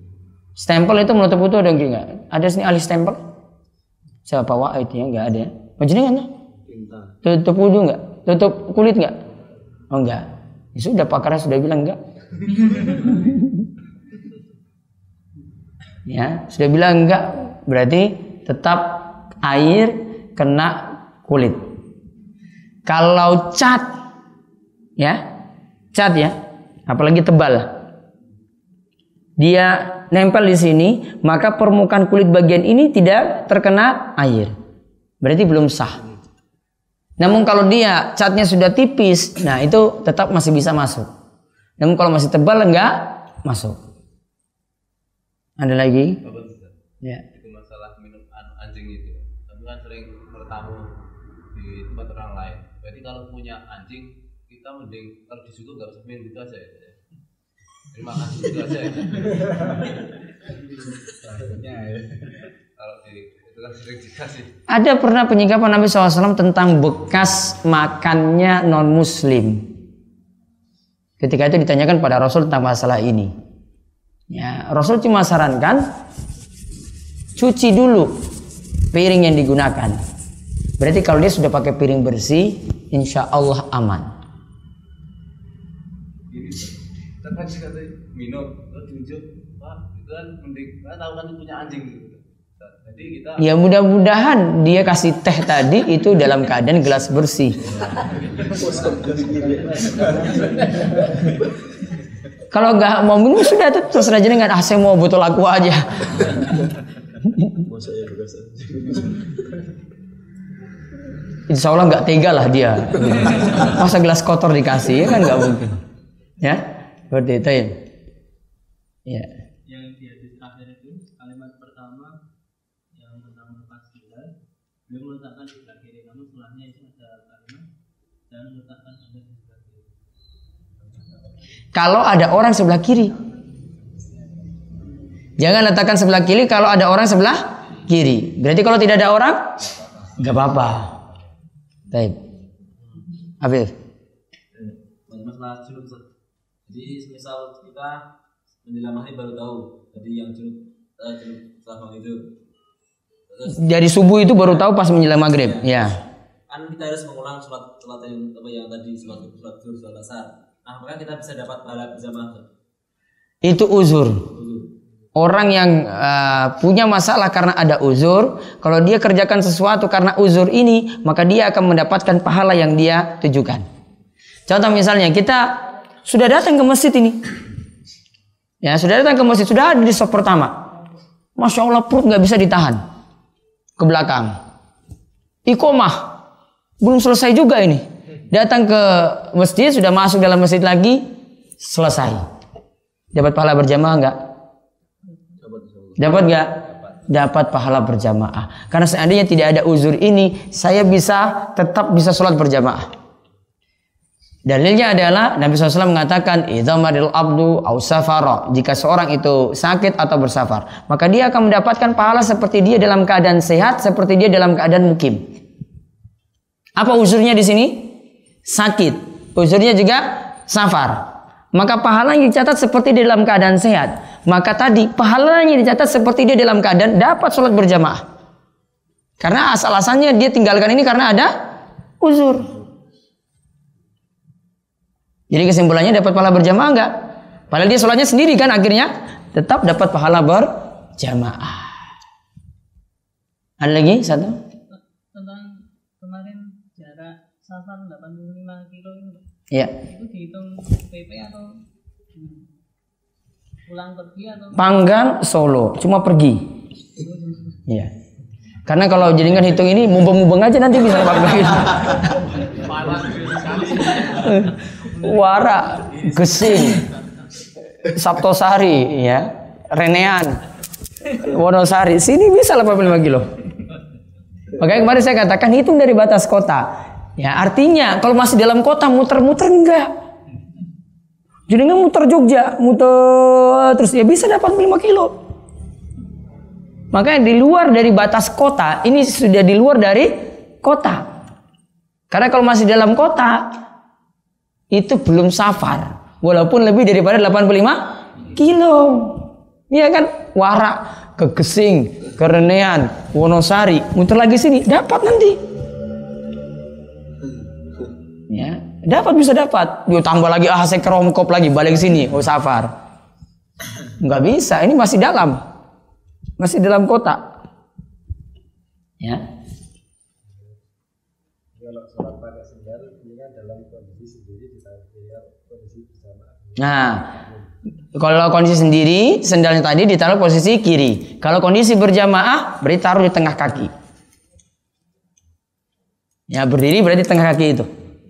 Stempel itu menutup butuh ada enggak? Ada sini ahli stempel? Siapa wa itu ya enggak ada. Majenengan tuh? Tinta. Tutup wudhu enggak? Tutup kulit enggak? Oh enggak. Ya sudah pakarnya sudah bilang enggak. ya, sudah bilang enggak berarti tetap air kena kulit. Kalau cat ya, cat ya, apalagi tebal. Dia nempel di sini, maka permukaan kulit bagian ini tidak terkena air. Berarti belum sah. Namun kalau dia catnya sudah tipis, nah itu tetap masih bisa masuk. Namun kalau masih tebal enggak masuk. Ada lagi? Ya. itu masalah minum an- anjing itu kami kan sering bertamu di tempat orang lain jadi kalau punya anjing kita mending kalau di situ nggak usah minum gitu aja ya terima kasih gitu aja ya kalau di itu kan sering dikasih Ada pernah penyikapan Nabi SAW tentang bekas makannya non Muslim. Ketika itu ditanyakan pada Rasul tentang masalah ini. Ya, Rasul cuma sarankan cuci dulu piring yang digunakan. Berarti kalau dia sudah pakai piring bersih, insya Allah aman. ini kan sih katanya minum terus tunjuk pak itu kan mending saya tahu kan punya anjing gitu jadi kita Ya mudah-mudahan dia kasih teh tadi itu dalam keadaan gelas bersih. Kalau nggak mau minum sudah tuh terserah aja dengan ah saya mau botol aku aja. Ya Insya Allah nggak tega lah dia. Masa gelas kotor dikasih ya kan nggak mungkin. Ya, seperti itu ya. Ya. yang di hadis terakhir itu kalimat pertama yang tentang melepas gelar beliau meletakkan di sebelah kiri namun setelahnya itu ada kalimat dan meletakkan anda di sebelah kiri Kalau ada orang sebelah kiri. Jangan letakkan sebelah kiri kalau ada orang sebelah kiri. Berarti kalau tidak ada orang, nggak apa-apa. Baik. Afif. Masalah junub. Jadi misal kita menjelang maghrib baru tahu tadi yang junub uh, junub itu terus Dari subuh itu baru tahu pas menjelang maghrib. Ya. kan kita harus mengulang sholat sholat yang apa yang tadi sholat sholat zuhur sholat asar maka kita bisa dapat pahala berjamaah Ustaz. Itu uzur. Uzur. Orang yang uh, punya masalah karena ada uzur, kalau dia kerjakan sesuatu karena uzur ini, maka dia akan mendapatkan pahala yang dia tujukan. Contoh misalnya kita sudah datang ke masjid ini, ya sudah datang ke masjid, sudah ada di sop pertama, masya Allah perut nggak bisa ditahan ke belakang, ikomah belum selesai juga ini, Datang ke masjid, sudah masuk dalam masjid lagi, selesai. Dapat pahala berjamaah enggak? Dapat enggak? Dapat pahala berjamaah. Karena seandainya tidak ada uzur ini, saya bisa tetap bisa sholat berjamaah. Dalilnya adalah Nabi SAW mengatakan abdu au safara. Jika seorang itu sakit atau bersafar, maka dia akan mendapatkan pahala seperti dia dalam keadaan sehat, seperti dia dalam keadaan mukim. Apa uzurnya di sini? Sakit. Uzurnya juga safar. Maka pahalanya dicatat seperti dia dalam keadaan sehat. Maka tadi pahalanya dicatat seperti dia dalam keadaan dapat sholat berjamaah. Karena asal-asalnya dia tinggalkan ini karena ada uzur. Jadi kesimpulannya dapat pahala berjamaah enggak? Padahal dia sholatnya sendiri kan akhirnya tetap dapat pahala berjamaah. Ada lagi satu? tentang kemarin jarak safar 85 kilo itu Iya. itu dihitung PP atau gimana? pulang pergi atau Panggang Solo, cuma pergi. Iya. Karena kalau jadikan hitung ini mumbeng-mumbeng aja nanti bisa pakai. Wara, Gesing, Sabtosari, ya, Renean, Wonosari, sini bisa 85 kilo. Makanya kemarin saya katakan hitung dari batas kota. Ya, artinya kalau masih dalam kota muter-muter enggak. Jadi nggak muter Jogja, muter terus ya bisa dapat 5 kilo. Makanya di luar dari batas kota, ini sudah di luar dari kota. Karena kalau masih dalam kota, itu belum safar. Walaupun lebih daripada 85 kilo. Iya kan? Warak, ke Gesing, ke Renean, Wonosari, muter lagi sini, dapat nanti. Ya, dapat bisa dapat. Dia tambah lagi ah saya kerongkop lagi balik sini, oh safar. Nggak bisa, ini masih dalam. Masih dalam kota. Ya. Nah, kalau kondisi sendiri, sendalnya tadi ditaruh posisi kiri. Kalau kondisi berjamaah, berarti taruh di tengah kaki. Ya, berdiri berarti tengah kaki itu.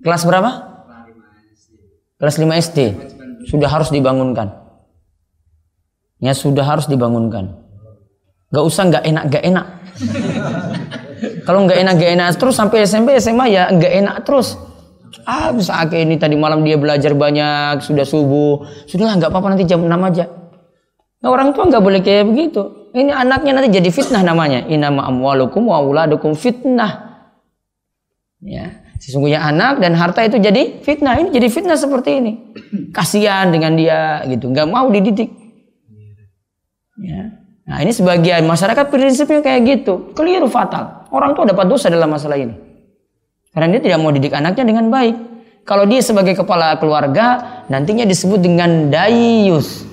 Kelas berapa? Kelas 5 SD. Sudah harus dibangunkan. Ya sudah harus dibangunkan. Gak usah nggak enak gak enak. Kalau nggak enak gak enak terus sampai SMP SMA ya nggak enak terus. Ah bisa kayak ini tadi malam dia belajar banyak sudah subuh sudahlah nggak apa-apa nanti jam 6 aja. Nah, orang tua nggak boleh kayak begitu. Ini anaknya nanti jadi fitnah namanya. Inama amwalukum wa fitnah. Ya, sesungguhnya anak dan harta itu jadi fitnah. Ini jadi fitnah seperti ini. Kasihan dengan dia gitu, nggak mau dididik. Ya. Nah, ini sebagian masyarakat prinsipnya kayak gitu. Keliru fatal. Orang tua dapat dosa dalam masalah ini. Karena dia tidak mau didik anaknya dengan baik. Kalau dia sebagai kepala keluarga, nantinya disebut dengan dayus.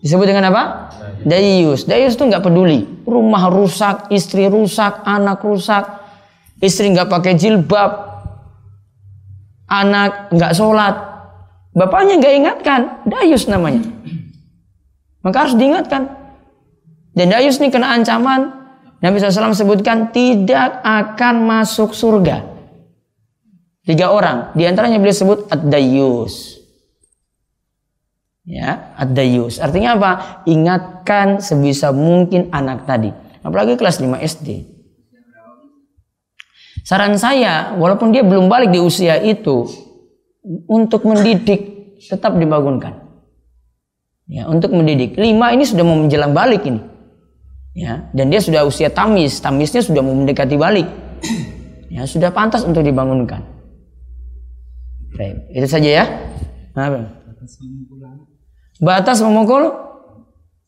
Disebut dengan apa? Dayus. Dayus itu nggak peduli. Rumah rusak, istri rusak, anak rusak. Istri nggak pakai jilbab. Anak nggak sholat. Bapaknya nggak ingatkan. Dayus namanya. Maka harus diingatkan. Dan Dayus ini kena ancaman. Nabi SAW sebutkan tidak akan masuk surga. Tiga orang. Di antaranya beliau sebut Ad-Dayus. Ya, Ad-Dayus. Artinya apa? Ingatkan sebisa mungkin anak tadi. Apalagi kelas 5 SD. Saran saya, walaupun dia belum balik di usia itu, untuk mendidik tetap dibangunkan. Ya, untuk mendidik. Lima ini sudah mau menjelang balik ini. Ya, dan dia sudah usia tamis, tamisnya sudah mau mendekati balik. Ya, sudah pantas untuk dibangunkan. Baik, itu saja ya. Apa? Batas memukul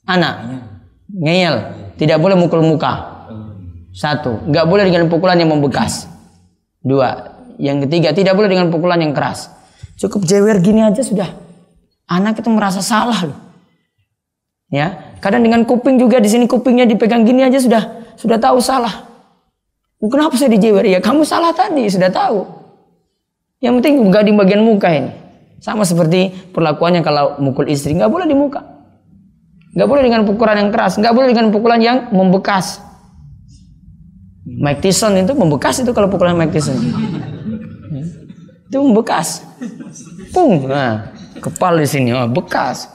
Anak. Ngeyel. Tidak boleh mukul muka. Satu. Nggak boleh dengan pukulan yang membekas. Dua. Yang ketiga, tidak boleh dengan pukulan yang keras. Cukup jewer gini aja sudah. Anak itu merasa salah loh. Ya, kadang dengan kuping juga di sini kupingnya dipegang gini aja sudah sudah tahu salah. Kenapa saya dijewer? Ya kamu salah tadi, sudah tahu. Yang penting nggak di bagian muka ini. Sama seperti perlakuannya kalau mukul istri, nggak boleh di muka. Nggak boleh dengan pukulan yang keras, nggak boleh dengan pukulan yang membekas. Mike Tyson itu membekas itu kalau pukulan Mike Tyson. Itu membekas. Pung, nah, kepal di sini, oh, bekas.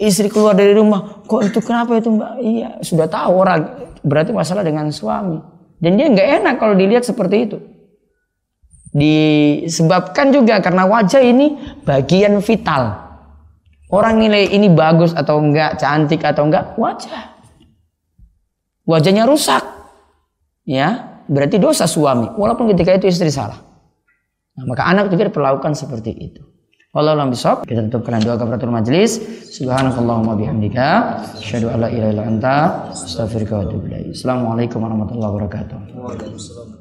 Istri keluar dari rumah, kok itu kenapa itu mbak? Iya, sudah tahu orang berarti masalah dengan suami. Dan dia nggak enak kalau dilihat seperti itu. Disebabkan juga karena wajah ini bagian vital. Orang nilai ini bagus atau enggak, cantik atau enggak, wajah. Wajahnya rusak. Ya, berarti dosa suami walaupun ketika itu istri salah. Nah, maka anak juga diperlakukan seperti itu. Wallahu bishawab. Kita tutup dengan doa kafaratul majelis. Subhanakallahumma bihamdika asyhadu an la ilaha illa anta astaghfiruka wa atubu ilaik. Assalamualaikum warahmatullahi wabarakatuh. Waalaikumsalam.